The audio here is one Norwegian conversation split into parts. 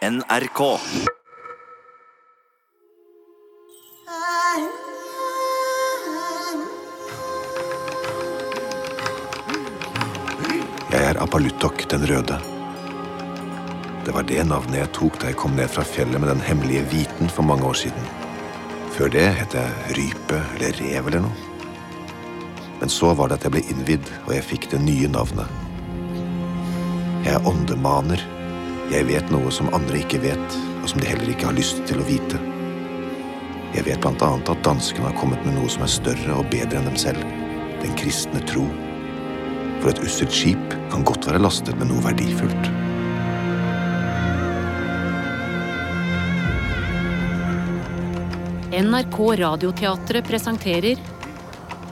NRK. Jeg er Apalutok den røde. Det var det navnet jeg tok da jeg kom ned fra fjellet med den hemmelige hviten for mange år siden. Før det het jeg Rype eller Rev eller noe. Men så var det at jeg ble innvidd, og jeg fikk det nye navnet. Jeg er åndemaner. Jeg vet noe som andre ikke vet, og som de heller ikke har lyst til å vite. Jeg vet blant annet at danskene har kommet med noe som er større og bedre enn dem selv. Den kristne tro. For et usselt skip kan godt være lastet med noe verdifullt. NRK Radioteatret presenterer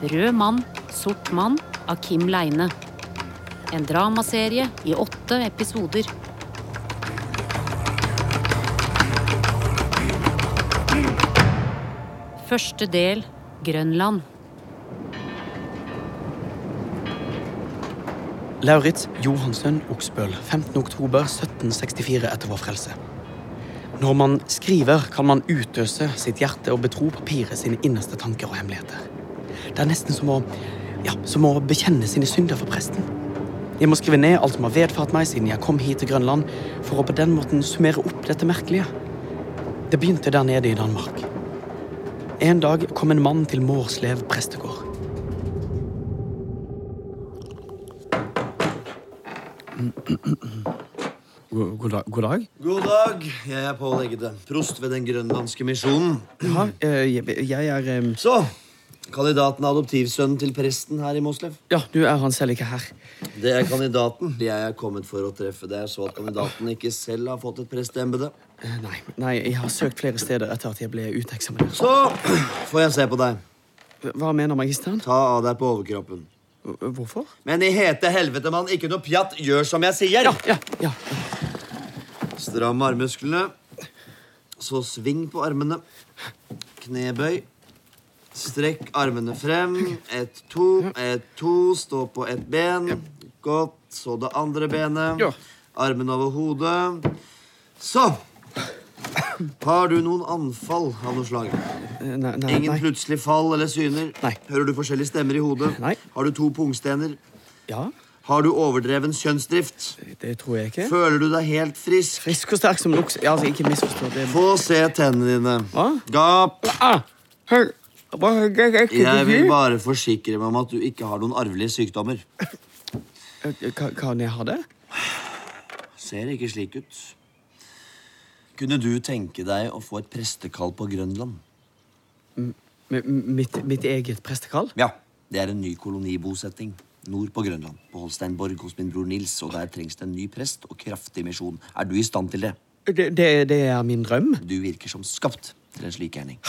Rød mann, sort mann av Kim Leine. En dramaserie i åtte episoder. Første del Grønland. Lauritz Johansen Oksbøl, 15. oktober 1764 etter vår frelse. Når man skriver, kan man utøse sitt hjerte og betro papiret sine innerste tanker og hemmeligheter. Det er nesten som å, ja, som å bekjenne sine synder for presten. Jeg må skrive ned alt som har vedfart meg siden jeg kom hit til Grønland, for å på den måten summere opp dette merkelige. Det begynte der nede i Danmark. En dag kom en mann til Mårslev prestegård. God, god, dag, god dag. God dag. Jeg er Pål Eggede, prost ved Den grønlandske misjonen. Ja, eh, jeg, jeg er eh, Så, kandidaten er adoptivsønnen til presten her i Moslev. Ja, du er han selv ikke her. Det er kandidaten jeg er kommet for å treffe. Det er så at kandidaten ikke selv har fått et presteembete. Eh, Nei, nei, jeg har søkt flere steder etter at jeg ble uteksaminert. Så får jeg se på deg. Hva mener magisteren? Ta av deg på overkroppen. Hvorfor? Men i hete helvete, mann, ikke noe pjatt. Gjør som jeg sier. Ja, ja, ja. Stram armmusklene. Så sving på armene. Knebøy. Strekk armene frem. Ett, to, ett, to. Stå på ett ben. Godt. Så det andre benet. Ja. Armen over hodet. Så. Har du noen anfall av noe slag? Eh, Nei, nei, Ingen nei. plutselig fall eller syner? Nei. Hører du forskjellige stemmer i hodet? Nei. Har du to pungstener? Ja, Har du overdreven kjønnsdrift? det tror jeg ikke. Føler du deg helt frisk? Frisk og sterk som luks. Ja, altså, ikke misforstå det. Få se tennene dine. Hva? Gap. Ah, hør. Jeg vil bare forsikre meg om at du ikke har noen arvelige sykdommer. Eh, Kan, kan jeg ha det? Ser ikke slik ut. Kunne du tenke deg å få et prestekall på Grønland? M- Mitt, mitt eget prestekall? Ja. Det er en ny kolonibosetting nord på Grønland. På Holsteinborg hos min bror Nils. Og der trengs det en ny prest og kraftig misjon. Er du i stand til det? Det, det, det er min drøm. Du virker som skapt til en slik gjerning.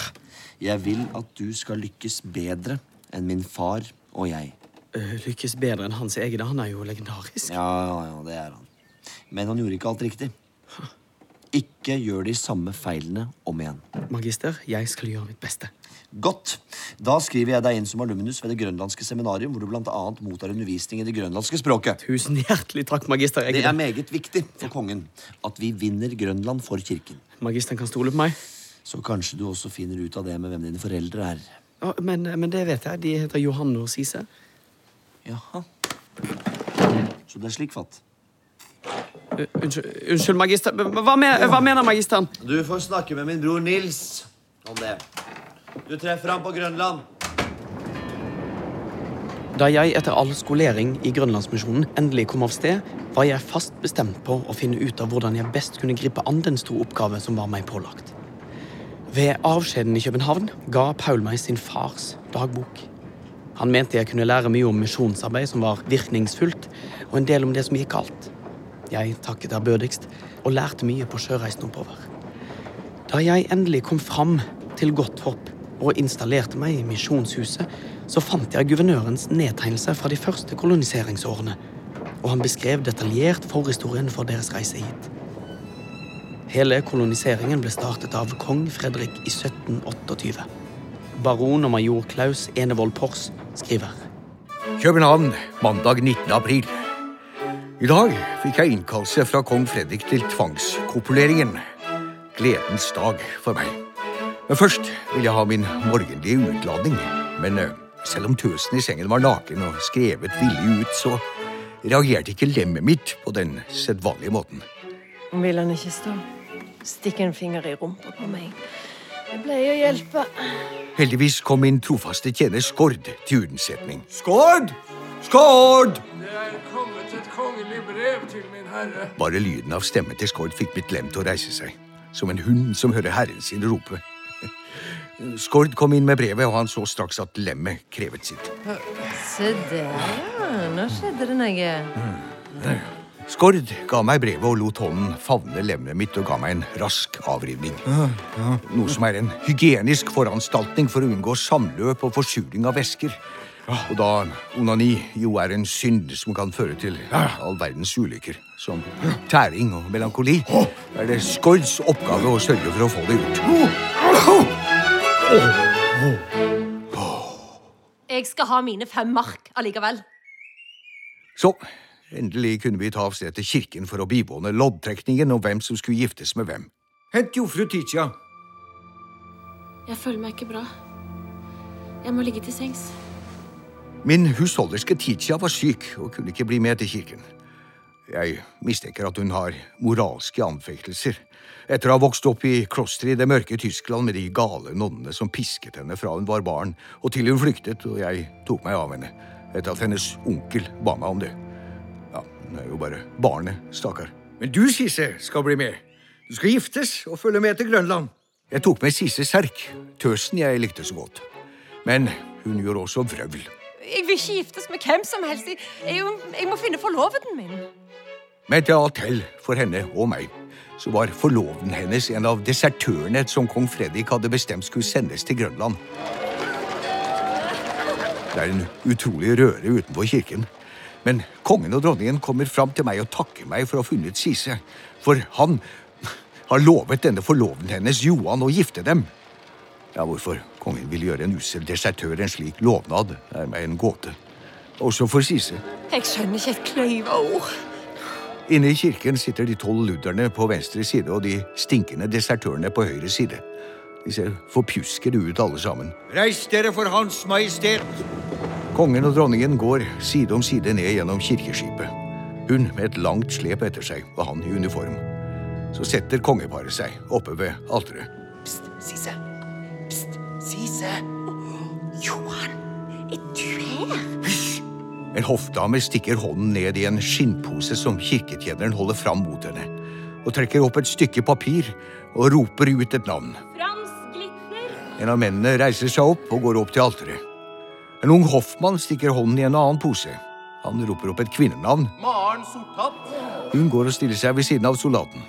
Jeg vil at du skal lykkes bedre enn min far og jeg. Eh, Lykkes bedre enn hans egne. Han er jo legendarisk. Ja, ja, ja, det er han. Men han gjorde ikke alt riktig. Ikke gjør de samme feilene om igjen. Magister, jeg skal gjøre mitt beste. Godt. Da skriver jeg deg inn som alumnus ved det grønlandske seminarium, hvor du annet mottar undervisning i det grønlandske språket. Tusen hjertelig takk, magister. Det er meget viktig for kongen at vi vinner Grønland for kirken. Magisteren kan stole på meg. Så kanskje du også finner ut av det med hvem dine foreldre er. Ja, men, men det vet jeg. De heter Johanne og Sise. Jaha. Så det er slik fatt. Uh, unnskyld, unnskyld, magister. Hva, men, hva mener magisteren? Du får snakke med min bror Nils om det. Du treffer ham på Grønland. Da jeg etter all skolering i Grønlandsmisjonen endelig kom av sted, var jeg fast bestemt på å finne ut av hvordan jeg best kunne gripe an den store oppgave som var meg pålagt. Ved avskjeden i København ga Paul meg sin fars dagbok. Han mente jeg kunne lære mye om misjonsarbeid som var virkningsfullt, og en del om det som gikk galt. Jeg takket ærbødigst og lærte mye på sjøreisen oppover. Da jeg endelig kom fram til Godt Hopp og installerte meg i misjonshuset, så fant jeg guvernørens nedtegnelse fra de første koloniseringsårene, og han beskrev detaljert forhistorien for deres reise hit. Hele koloniseringen ble startet av kong Fredrik i 1728. Baron og major Klaus Enevold Pors skriver København, mandag 19. april. I dag fikk jeg innkallelse fra kong Fredrik til tvangskopuleringen. Gledens dag for meg. Men først vil jeg ha min morgenlige utladning. Men eh, selv om tøsen i sengen var naken og skrevet villig ut, så reagerte ikke lemmet mitt på den sedvanlige måten. Vil han ikke stå? Stikk en finger i rumpa på meg. Jeg pleier å hjelpe. Heldigvis kom min trofaste tjener Skord til unnsetning. Skord! Skord! Det er kommet et kongelig brev til min herre. Bare lyden av stemmen til Skord fikk mitt lem til å reise seg, som en hund som hører herren sin rope. Skord kom inn med brevet, og han så straks at lemmet krevet sitt. Se der, ja. Nå skjedde det noe. Skord ga meg brevet og lot hånden favne lemmet mitt og ga meg en rask avrivning. Noe som er en hygienisk foranstaltning for å unngå samløp og forsuring av væsker. Og da onani jo er en synd som kan føre til all verdens ulykker, som tæring og melankoli, er det Skords oppgave å sørge for å få det gjort. Jeg skal ha mine fem mark allikevel. Så endelig kunne vi ta av sted til kirken for å bivåne loddtrekningen om hvem som skulle giftes med hvem. Hent jomfru Titia. Jeg føler meg ikke bra. Jeg må ligge til sengs. Min husholderske Titia var syk og kunne ikke bli med til kirken. Jeg mistenker at hun har moralske anfektelser, etter å ha vokst opp i klosteret i det mørke Tyskland med de gale nonnene som pisket henne fra hun var barn, og til hun flyktet og jeg tok meg av henne, etter at hennes onkel ba meg om det. Ja, hun er jo bare barnet, stakkar. Men du, Sisse, skal bli med. Du skal giftes og følge med til Grønland. Jeg tok med Sisse Serk, tøsen jeg likte så godt. Men hun gjorde også vrøvl. Jeg vil ikke giftes med hvem som helst. Jeg, jeg, jeg må finne forloveden min. Men til alt hell for henne og meg, så var forloveden hennes en av desertørene som kong Fredrik hadde bestemt skulle sendes til Grønland. Det er en utrolig røre utenfor kirken. Men kongen og dronningen kommer fram til meg og takker meg for å ha funnet Sise. For han har lovet denne forloveden hennes, Johan, å gifte dem. Ja, Hvorfor kongen vil gjøre en ussel desertør en slik lovnad, er meg en gåte. Også for Sise. Jeg skjønner ikke et kløyva ord. Inne i kirken sitter de tolv ludderne på venstre side og de stinkende desertørene på høyre side. De ser forpjuskede ut alle sammen. Reis dere for Hans Majestet! Kongen og dronningen går side om side ned gjennom kirkeskipet. Hun med et langt slep etter seg, og han i uniform. Så setter kongeparet seg oppe ved alteret. Pst, Sise. Sise. Johan, er du her? En hoffdame stikker hånden ned i en skinnpose som kirketjeneren holder fram mot henne, og trekker opp et stykke papir og roper ut et navn. Frans Glitner. En av mennene reiser seg opp og går opp til alteret. En ung hoffmann stikker hånden i en annen pose. Han roper opp et kvinnenavn. Maren Sortatt. Hun går og stiller seg ved siden av soldaten.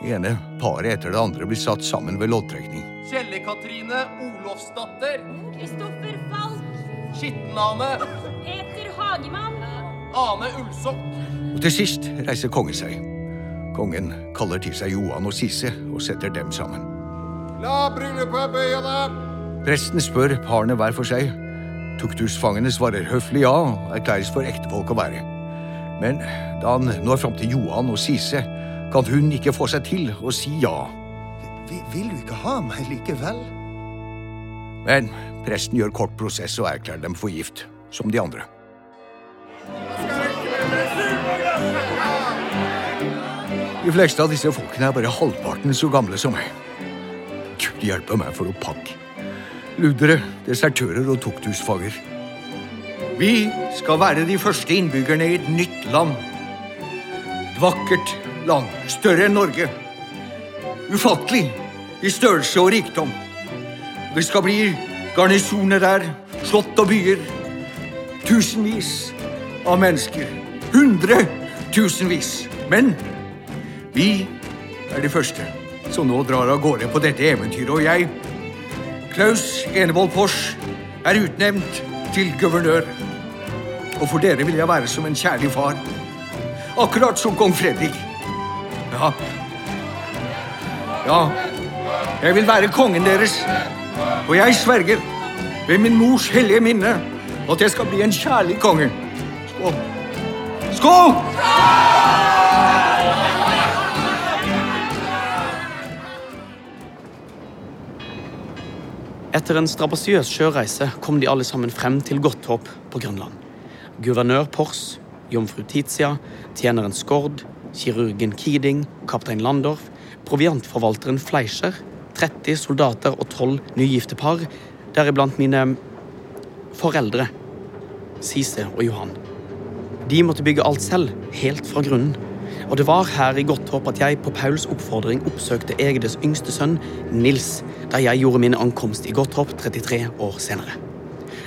Det ene paret etter det andre blir satt sammen ved loddtrekning. Kjelle-Katrine Olofsdatter. Kristoffer Falk. Skitten-Ane. Peter Hagemann. Ane Ulsok. Og til sist reiser kongen seg. Kongen kaller til seg Johan og Sise og setter dem sammen. La bryllupet bøye deg. Presten spør parene hver for seg. Tukthusfangene svarer høflig ja og erklæres for ektefolk å være. Men da han når fram til Johan og Sise, kan hun ikke få seg til å si ja. Vil du ikke ha meg likevel? Men presten gjør kort prosess og erklærer dem for gift, som de andre. De fleste av disse folkene er bare halvparten så gamle som meg. Gud hjelpe meg for noe pakk. Ludere, desertører og tukthusfager. Vi skal være de første innbyggerne i et nytt land. Et vakkert land, større enn Norge. Ufattelig i størrelse og rikdom. Det skal bli garnisoner der, slott og byer. Tusenvis av mennesker. Hundre tusenvis. Men vi er de første som nå drar av gårde på dette eventyret, og jeg, Klaus Enevold Fors, er utnevnt til guvernør. Og for dere vil jeg være som en kjærlig far. Akkurat som kong Fredrik. Ja. Ja, jeg vil være kongen deres. Og jeg sverger ved min mors hellige minne at jeg skal bli en kjærlig konge. Skål. Skål! Etter en strabasiøs sjøreise kom de alle sammen frem til Godthåp på Grønland. Guvernør Pors, jomfru Tizia, tjeneren Skord, kirurgen Kiding, kaptein Landorf, proviantforvalteren Fleischer, 30 soldater og 12 nygifte par, deriblant mine foreldre, Sise og Johan. De måtte bygge alt selv, helt fra grunnen. Og det var her i Godthåp at jeg på Pauls oppfordring oppsøkte Egedes yngste sønn, Nils, da jeg gjorde min ankomst i Godthåp 33 år senere.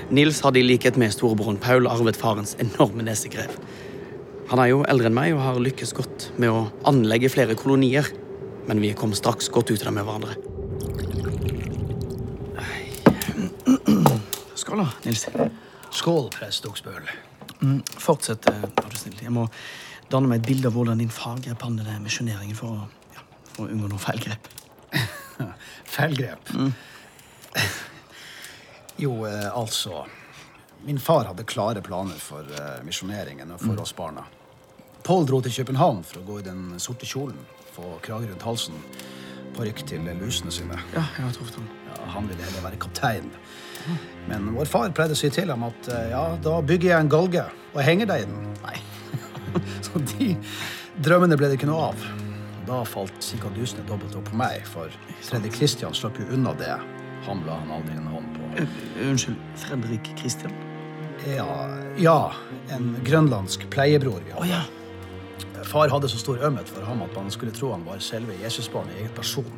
Nils hadde i likhet med storebroren Paul arvet farens enorme nesegrev. Han er jo eldre enn meg og har lykkes godt med å anlegge flere kolonier. Men vi kom straks godt ut av det med hverandre. Skål, da, Nils. Skål, prest Oksbøl. Mm, fortsett, vær så snill. Jeg må danne meg et bilde av hvordan din far grep an denne misjoneringen for ja, for å unngå noe feilgrep. Feilgrep. Jo, eh, altså Min far hadde klare planer for eh, misjoneringen og for oss barna. Pål dro til København for å gå i den sorte kjolen, få krage rundt halsen, parykk til lusene sine. Ja, jeg har truffet ham. Ja, han ville heller være kaptein. Men vår far pleide å si til ham at eh, ja, da bygger jeg en galge og henger deg i den. Nei. Så de drømmene ble det ikke noe av. Da falt sikadusene dobbelt opp på meg, for Fredrik Kristian slapp jo unna det. Han la han aldri en hånd på. Unnskyld, Fredrik Kristian? Ja, ja, en grønlandsk pleiebror vi Oh, ja. Far hadde så stor ømhet for ham at man skulle tro han var selve Jesusbarnet i egen person.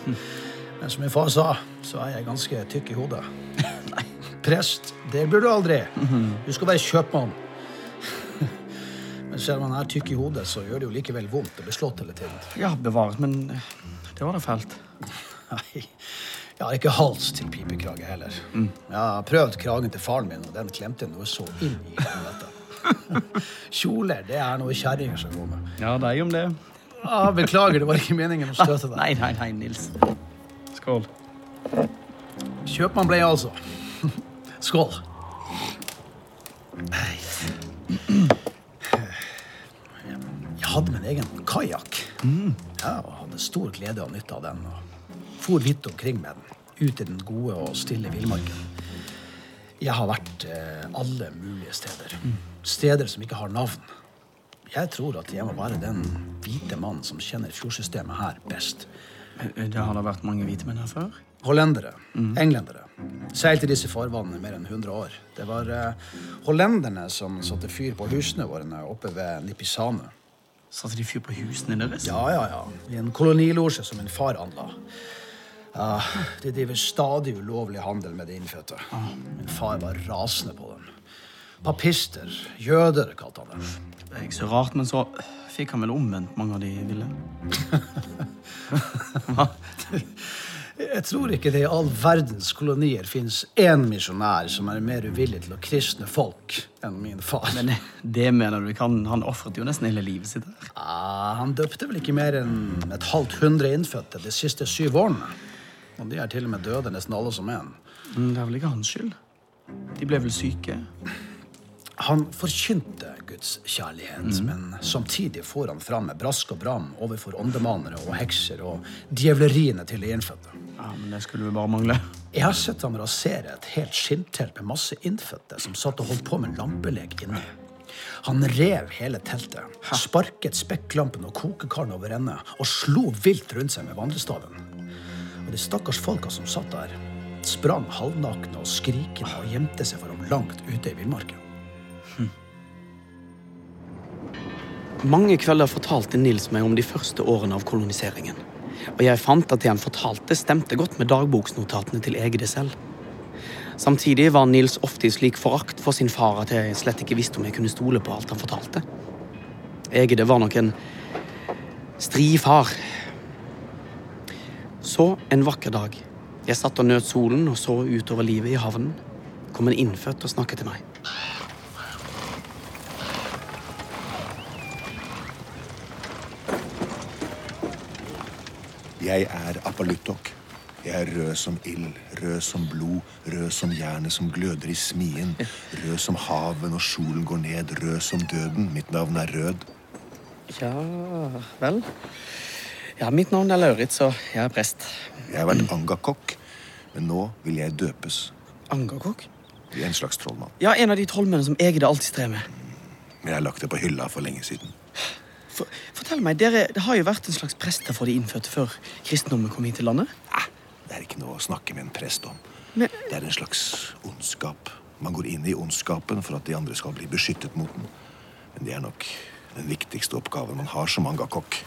Men som min far sa, så er jeg ganske tykk i hodet. Nei, prest, det blir du aldri. Du skal være kjøpmann. Men selv om han er tykk i hodet, så gjør det jo likevel vondt å bli slått hele tiden. Ja, bevares, men eh, det var da fælt. Nei, jeg har ikke hals til pipekrage heller. Jeg har prøvd kragen til faren min, og den klemte noe så inn i helvete. Kjoler, det er noe kjerringer skal gå med. Ja, deg om det. Ah, beklager, det var ikke meningen å støte deg. Nei, nei, nei, Nils. Skål. Kjøpmann ble jeg altså. Skål. Jeg hadde min egen kajakk. Ja, og hadde stor glede og nytte av den. Og for vidt omkring med den, ut i den gode og stille villmarken. Jeg har vært eh, alle mulige steder. Steder som ikke har navn. Jeg tror at jeg må være den hvite mannen som kjenner fjordsystemet her best. Det har da vært mange hvite menn her før? Hollendere. Englendere. Seilte disse farvannene i mer enn 100 år. Det var uh, hollenderne som satte fyr på husene våre oppe ved Nipisane. Satte de fyr på husene deres? Ja, ja, ja. I en kolonilosje som min far anla. Uh, de driver stadig ulovlig handel med de innfødte. Min far var rasende på dem. Papister, jøder, kalte han det. Det er ikke så rart, men så fikk han vel omvendt mange av de ville. Hva? Jeg tror ikke det i all verdens kolonier fins én misjonær som er mer uvillig til å kristne folk enn min far. Men det mener du ikke? Han, han ofret jo nesten hele livet sitt der. Ja, han døpte vel ikke mer enn et halvt hundre innfødte de siste syv årene. Og de er til og med døde, nesten alle som en. Men det er vel ikke hans skyld? De ble vel syke? Han forkynte Guds kjærlighet, men samtidig får han fram med brask og bram overfor åndemanere og hekser og djevleriene til de innfødte. Ja, men det skulle vi bare mangle. Jeg har sett ham rasere et helt skinntelt med masse innfødte som satt og holdt på med lampelek inni. Han rev hele teltet, sparket spekklampen og kokekaren over ende og slo vilt rundt seg med vandrestaven. Og de stakkars folka som satt der, sprang halvnakne og skrikende og gjemte seg for ham langt ute i villmarken. Mange kvelder fortalte Nils meg om de første årene av koloniseringen. Og jeg fant at det han fortalte, stemte godt med dagboksnotatene til Egede selv. Samtidig var Nils ofte i slik forakt for sin far at jeg slett ikke visste om jeg kunne stole på alt han fortalte. Egede var nok en stri far. Så en vakker dag. Jeg satt og nøt solen og så utover livet i havnen. Kom en innfødt og snakket til meg. Jeg er Apaluttok. Jeg er rød som ild, rød som blod, rød som jernet som gløder i smien, rød som havet når solen går ned, rød som døden. Mitt navn er Rød. Ja vel. Ja, mitt navn er Lauritz, og jeg er prest. Jeg har vært angakokk. Men nå vil jeg døpes. Angakokk? En slags trollmann. Ja, en av de trollmennene som Egede alltid strever med. Men jeg har lagt det på hylla for lenge siden. For, fortell meg, dere, Det har jo vært en slags prester for de innfødte før kristendommen kom hit til landet? Det er ikke noe å snakke med en prest om. Men- Det er en slags ondskap. Man går inn i ondskapen for at de andre skal bli beskyttet mot den. Men det er nok den viktigste oppgaven man har som angakokk.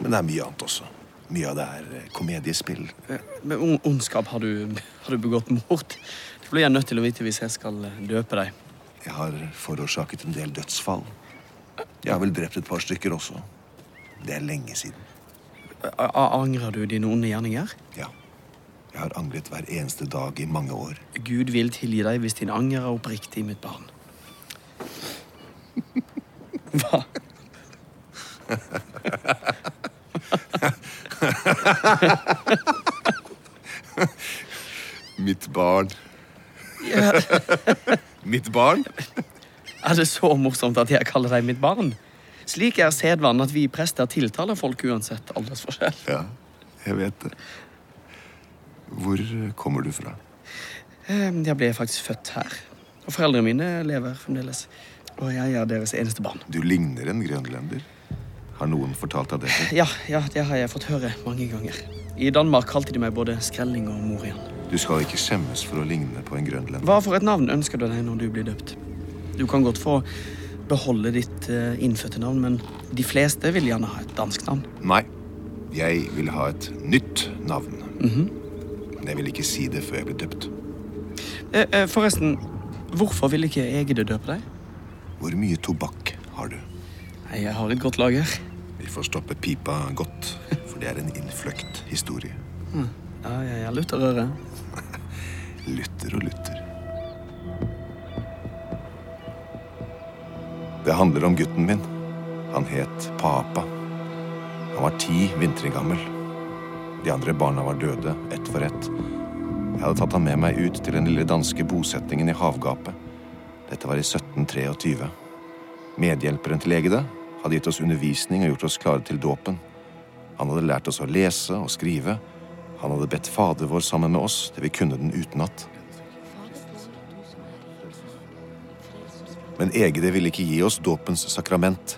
Men det er mye annet også. Mye av det er eh, komediespill. Men Med ondskap har du, har du begått mord. Det blir jeg nødt til å vite hvis jeg skal eh, døpe deg. Jeg har forårsaket en del dødsfall. Jeg har vel drept et par stykker også. Det er lenge siden. A- Angrer du dine onde gjerninger? Ja. Jeg har angret hver eneste dag i mange år. Gud vil tilgi deg hvis din anger er oppriktig, mitt barn. Hva? Mitt barn. Mitt barn? Er det så morsomt at jeg kaller deg mitt barn? Slik er sedvanen at vi prester tiltaler folk uansett aldersforskjell. Ja, jeg vet det. Hvor kommer du fra? Eh, Jeg ble faktisk født her. Og foreldrene mine lever fremdeles. Og jeg er deres eneste barn. Du ligner en grønlender. Har noen fortalt deg det? Ja, ja, det har jeg fått høre mange ganger. I Danmark kalte de meg både Skrelling og Morian. Du skal ikke skjemmes for å ligne på en grønlender. Hva for et navn ønsker du deg når du blir døpt? Du kan godt få beholde ditt eh, innfødte navn, men de fleste vil gjerne ha et dansk navn. Nei, jeg vil ha et nytt navn. Mhm. Men jeg vil ikke si det før jeg blir døpt. Eh, eh, forresten, hvorfor vil ikke Egede døpe deg? Hvor mye tobakk har du? Nei, jeg har et godt lager. Vi får stoppe pipa godt, for det er en innfløkt historie. Ja, jeg er lutherøre. Lutter og lutter. Det handler om gutten min. Han het Papa. Han var ti vintre gammel. De andre barna var døde, ett for ett. Jeg hadde tatt han med meg ut til den lille danske bosettingen i havgapet. Dette var i 1723. Medhjelperen til Egede hadde gitt oss undervisning og gjort oss klare til dåpen. Han hadde lært oss å lese og skrive. Han hadde bedt Fader vår sammen med oss til vi kunne den utenat. Men Egede ville ikke gi oss dåpens sakrament.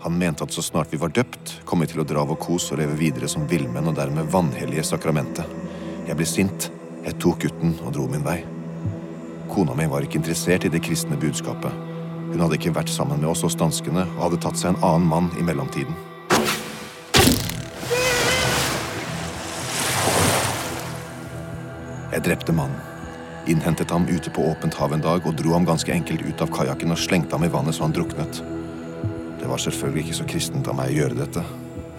Han mente at så snart vi var døpt, kom vi til å dra vår kos og leve videre som villmenn og dermed vanhellige sakramentet. Jeg ble sint. Jeg tok gutten og dro min vei. Kona mi var ikke interessert i det kristne budskapet. Hun hadde ikke vært sammen med oss hos danskene og hadde tatt seg en annen mann i mellomtiden. Jeg drepte mannen, innhentet ham ute på åpent hav en dag og dro ham ganske enkelt ut av kajakken og slengte ham i vannet så han druknet. Det var selvfølgelig ikke så kristent av meg å gjøre dette.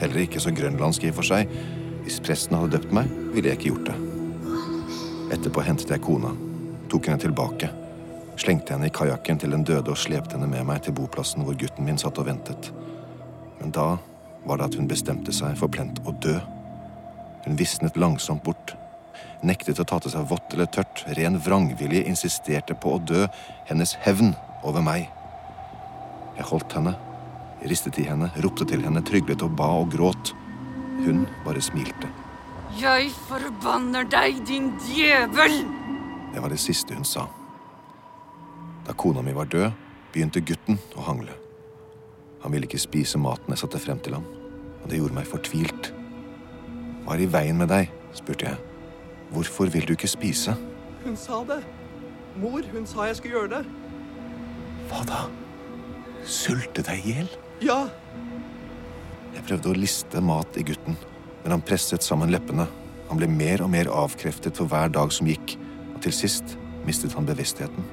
Heller ikke så grønlandsk i og for seg. Hvis presten hadde døpt meg, ville jeg ikke gjort det. Etterpå hentet jeg kona, tok henne tilbake, slengte henne i kajakken til den døde og slepte henne med meg til boplassen hvor gutten min satt og ventet. Men da var det at hun bestemte seg for plent å dø. Hun visnet langsomt bort, nektet å ta til seg vått eller tørt, ren vrangvilje insisterte på å dø, hennes hevn over meg. Jeg holdt henne, ristet i henne, ropte til henne, tryglet og ba og gråt. Hun bare smilte. Jeg forbanner deg, din djevel! Det var det siste hun sa. Da kona mi var død, begynte gutten å hangle. Han ville ikke spise maten jeg satte frem til ham, og det gjorde meg fortvilt. Hva er i veien med deg? spurte jeg. Hvorfor vil du ikke spise? Hun sa det. Mor, hun sa jeg skulle gjøre det. Hva da? Sulte deg i hjel? Ja. Jeg prøvde å liste mat i gutten, men han presset sammen leppene. Han ble mer og mer avkreftet for hver dag som gikk, og til sist mistet han bevisstheten.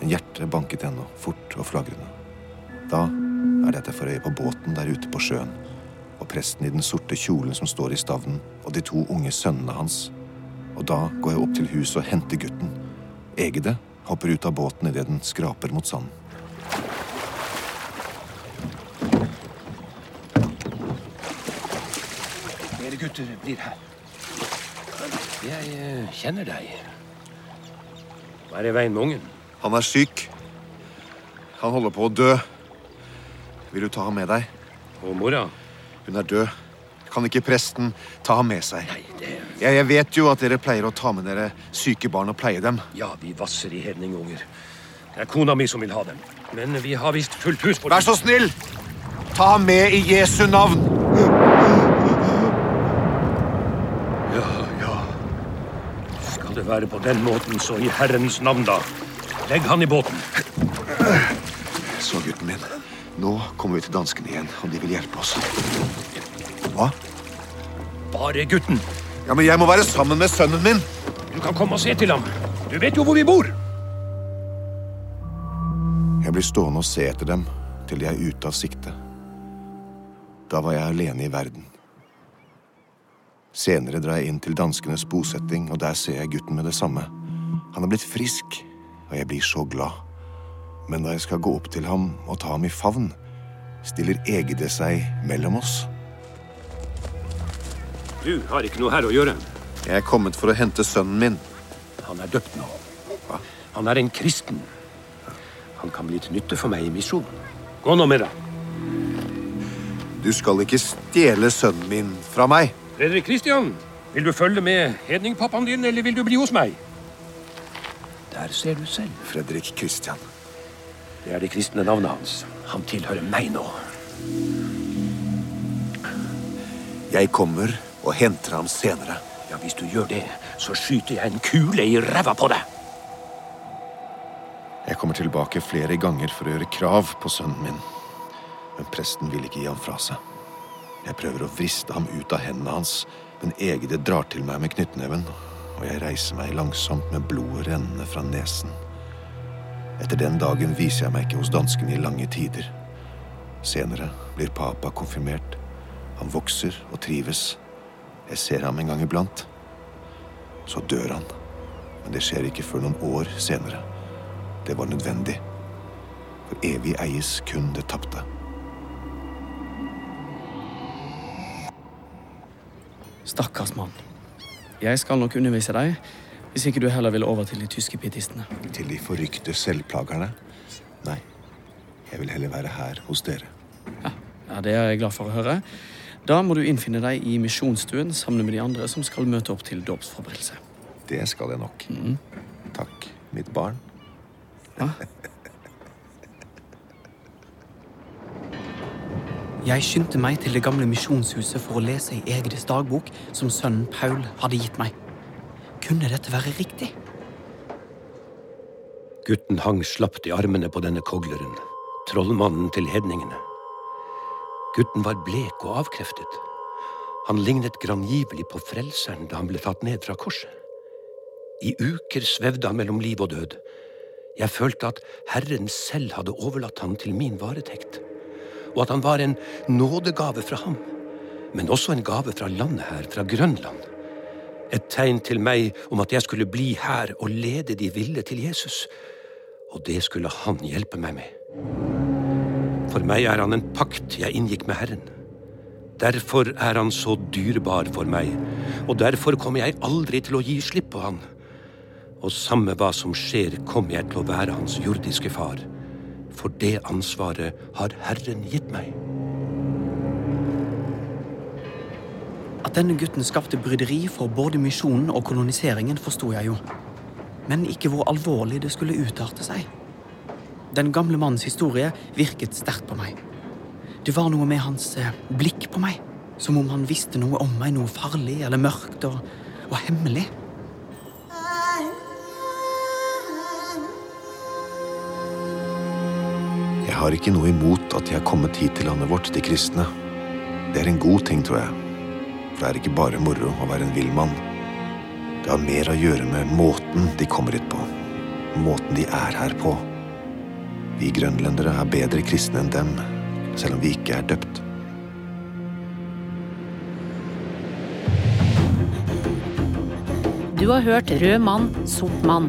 Men hjertet banket ennå, fort og flagrende. Da er det at jeg får øye på båten der ute på sjøen, og presten i den sorte kjolen som står i stavnen, og de to unge sønnene hans. Og da går jeg opp til huset og henter gutten. Egede hopper ut av båten idet den skraper mot sanden. Dere gutter blir her. Jeg eh, kjenner deg. Hva er i veien med ungen? Han er syk. Han holder på å dø. Vil du ta ham med deg? Og mora? Hun er død. Kan ikke presten ta ham med seg? Ja, jeg vet jo at dere pleier å ta med dere syke barn og pleie dem. Ja, vi vasser i hedningunger. Det er kona mi som vil ha dem. Men vi har visst fullt hus på Vær så snill! Ta ham med i Jesu navn! Ja, ja. Skal det være på den måten, så i Herrens navn, da. Legg han i båten. Så, gutten min. Nå kommer vi til danskene igjen, og de vil hjelpe oss. Hva? Bare gutten. Ja, Men jeg må være sammen med sønnen min! Du kan komme og se til ham. Du vet jo hvor vi bor. Jeg blir stående og se etter dem til de er ute av sikte. Da var jeg alene i verden. Senere drar jeg inn til danskenes bosetting, og der ser jeg gutten med det samme. Han er blitt frisk, og jeg blir så glad. Men da jeg skal gå opp til ham og ta ham i favn, stiller Egede seg mellom oss. Du har ikke noe her å gjøre. Jeg er kommet for å hente sønnen min. Han er døpt nå. Hva? Han er en kristen. Han kan bli til nytte for meg i misjonen. Gå nå med deg. Du skal ikke stjele sønnen min fra meg. Fredrik Kristian, vil du følge med hedningpappaen din, eller vil du bli hos meg? Der ser du selv. Fredrik Kristian. Det er det kristne navnet hans. Han tilhører meg nå. Jeg kommer og henter ham senere. Ja, Hvis du gjør det, så skyter jeg en kule i ræva på deg. Jeg kommer tilbake flere ganger for å gjøre krav på sønnen min. Men presten vil ikke gi ham fra seg. Jeg prøver å vriste ham ut av hendene hans, men Egede drar til meg med knyttneven, og jeg reiser meg langsomt med blodet rennende fra nesen. Etter den dagen viser jeg meg ikke hos danskene i lange tider. Senere blir papa konfirmert. Han vokser og trives. Jeg ser ham en gang iblant. Så dør han. Men det skjer ikke før noen år senere. Det var nødvendig. For evig eies kun det tapte. Stakkars mann. Jeg skal nok undervise deg, hvis ikke du heller vil over til de tyske pietistene. Til de forrykte selvplagerne? Nei. Jeg vil heller være her hos dere. Ja, Det er jeg glad for å høre. Da må du innfinne deg i misjonsstuen sammen med de andre som skal møte opp til dåpsforberedelse. Det skal jeg nok. Takk, mitt barn. Jeg skyndte meg til det gamle misjonshuset for å lese i Egedes dagbok som sønnen Paul hadde gitt meg. Kunne dette være riktig? Gutten hang slapt i armene på denne kogleren, trollmannen til hedningene. Gutten var blek og avkreftet. Han lignet grangivelig på frelseren da han ble tatt ned fra korset. I uker svevde han mellom liv og død. Jeg følte at Herren selv hadde overlatt ham til min varetekt, og at han var en nådegave fra ham, men også en gave fra landet her, fra Grønland. Et tegn til meg om at jeg skulle bli her og lede de ville til Jesus, og det skulle han hjelpe meg med. For meg er han en pakt jeg inngikk med Herren. Derfor er han så dyrebar for meg, og derfor kommer jeg aldri til å gi slipp på han. Og samme hva som skjer, kommer jeg til å være hans jordiske far. For det ansvaret har Herren gitt meg. At denne gutten skapte bryderi for både misjonen og koloniseringen, forsto jeg jo. Men ikke hvor alvorlig det skulle utarte seg. Den gamle mannens historie virket sterkt på meg. Det var noe med hans eh, blikk på meg, som om han visste noe om meg, noe farlig eller mørkt og, og hemmelig. Jeg har ikke noe imot at de har kommet hit til landet vårt, de kristne. Det er en god ting, tror jeg. For det er ikke bare moro å være en villmann. Det har mer å gjøre med måten de kommer hit på. Måten de er her på. Vi grønlendere er bedre kristne enn dem, selv om vi ikke er døpt. Du har hørt Rød mann, sort mann.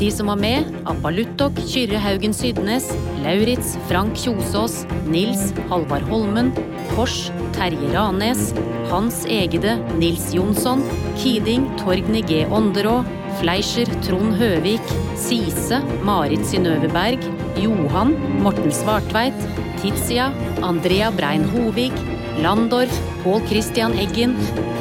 De som var med, Appaluttok, Kyrre Haugen Sydnes, Lauritz Frank Kjosås, Nils Halvard Holmen, Kors Terje Ranes, Hans Egede Nils Jonsson, Kiding Torgny G. Ånderå, Fleischer Trond Høvik, Sise Marit Synnøve Berg, Johan Morten Svartveit, Tizia Andrea Brein Hovig, Landorf, Pål Christian Eggen,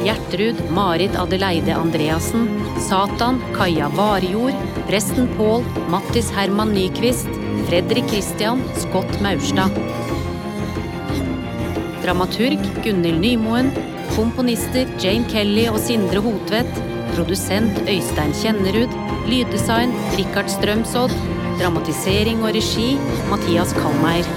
Gjertrud Marit Adeleide Andreassen, Satan Kaja Varjord, presten Pål Mattis Herman Nyquist, Fredrik Christian Scott Maurstad. Dramaturg Gunhild Nymoen, komponister Jane Kelly og Sindre Hotvedt, produsent Øystein Kjennerud, lyddesign Rikard Strømsodd, dramatisering og regi Mathias Kalmeier.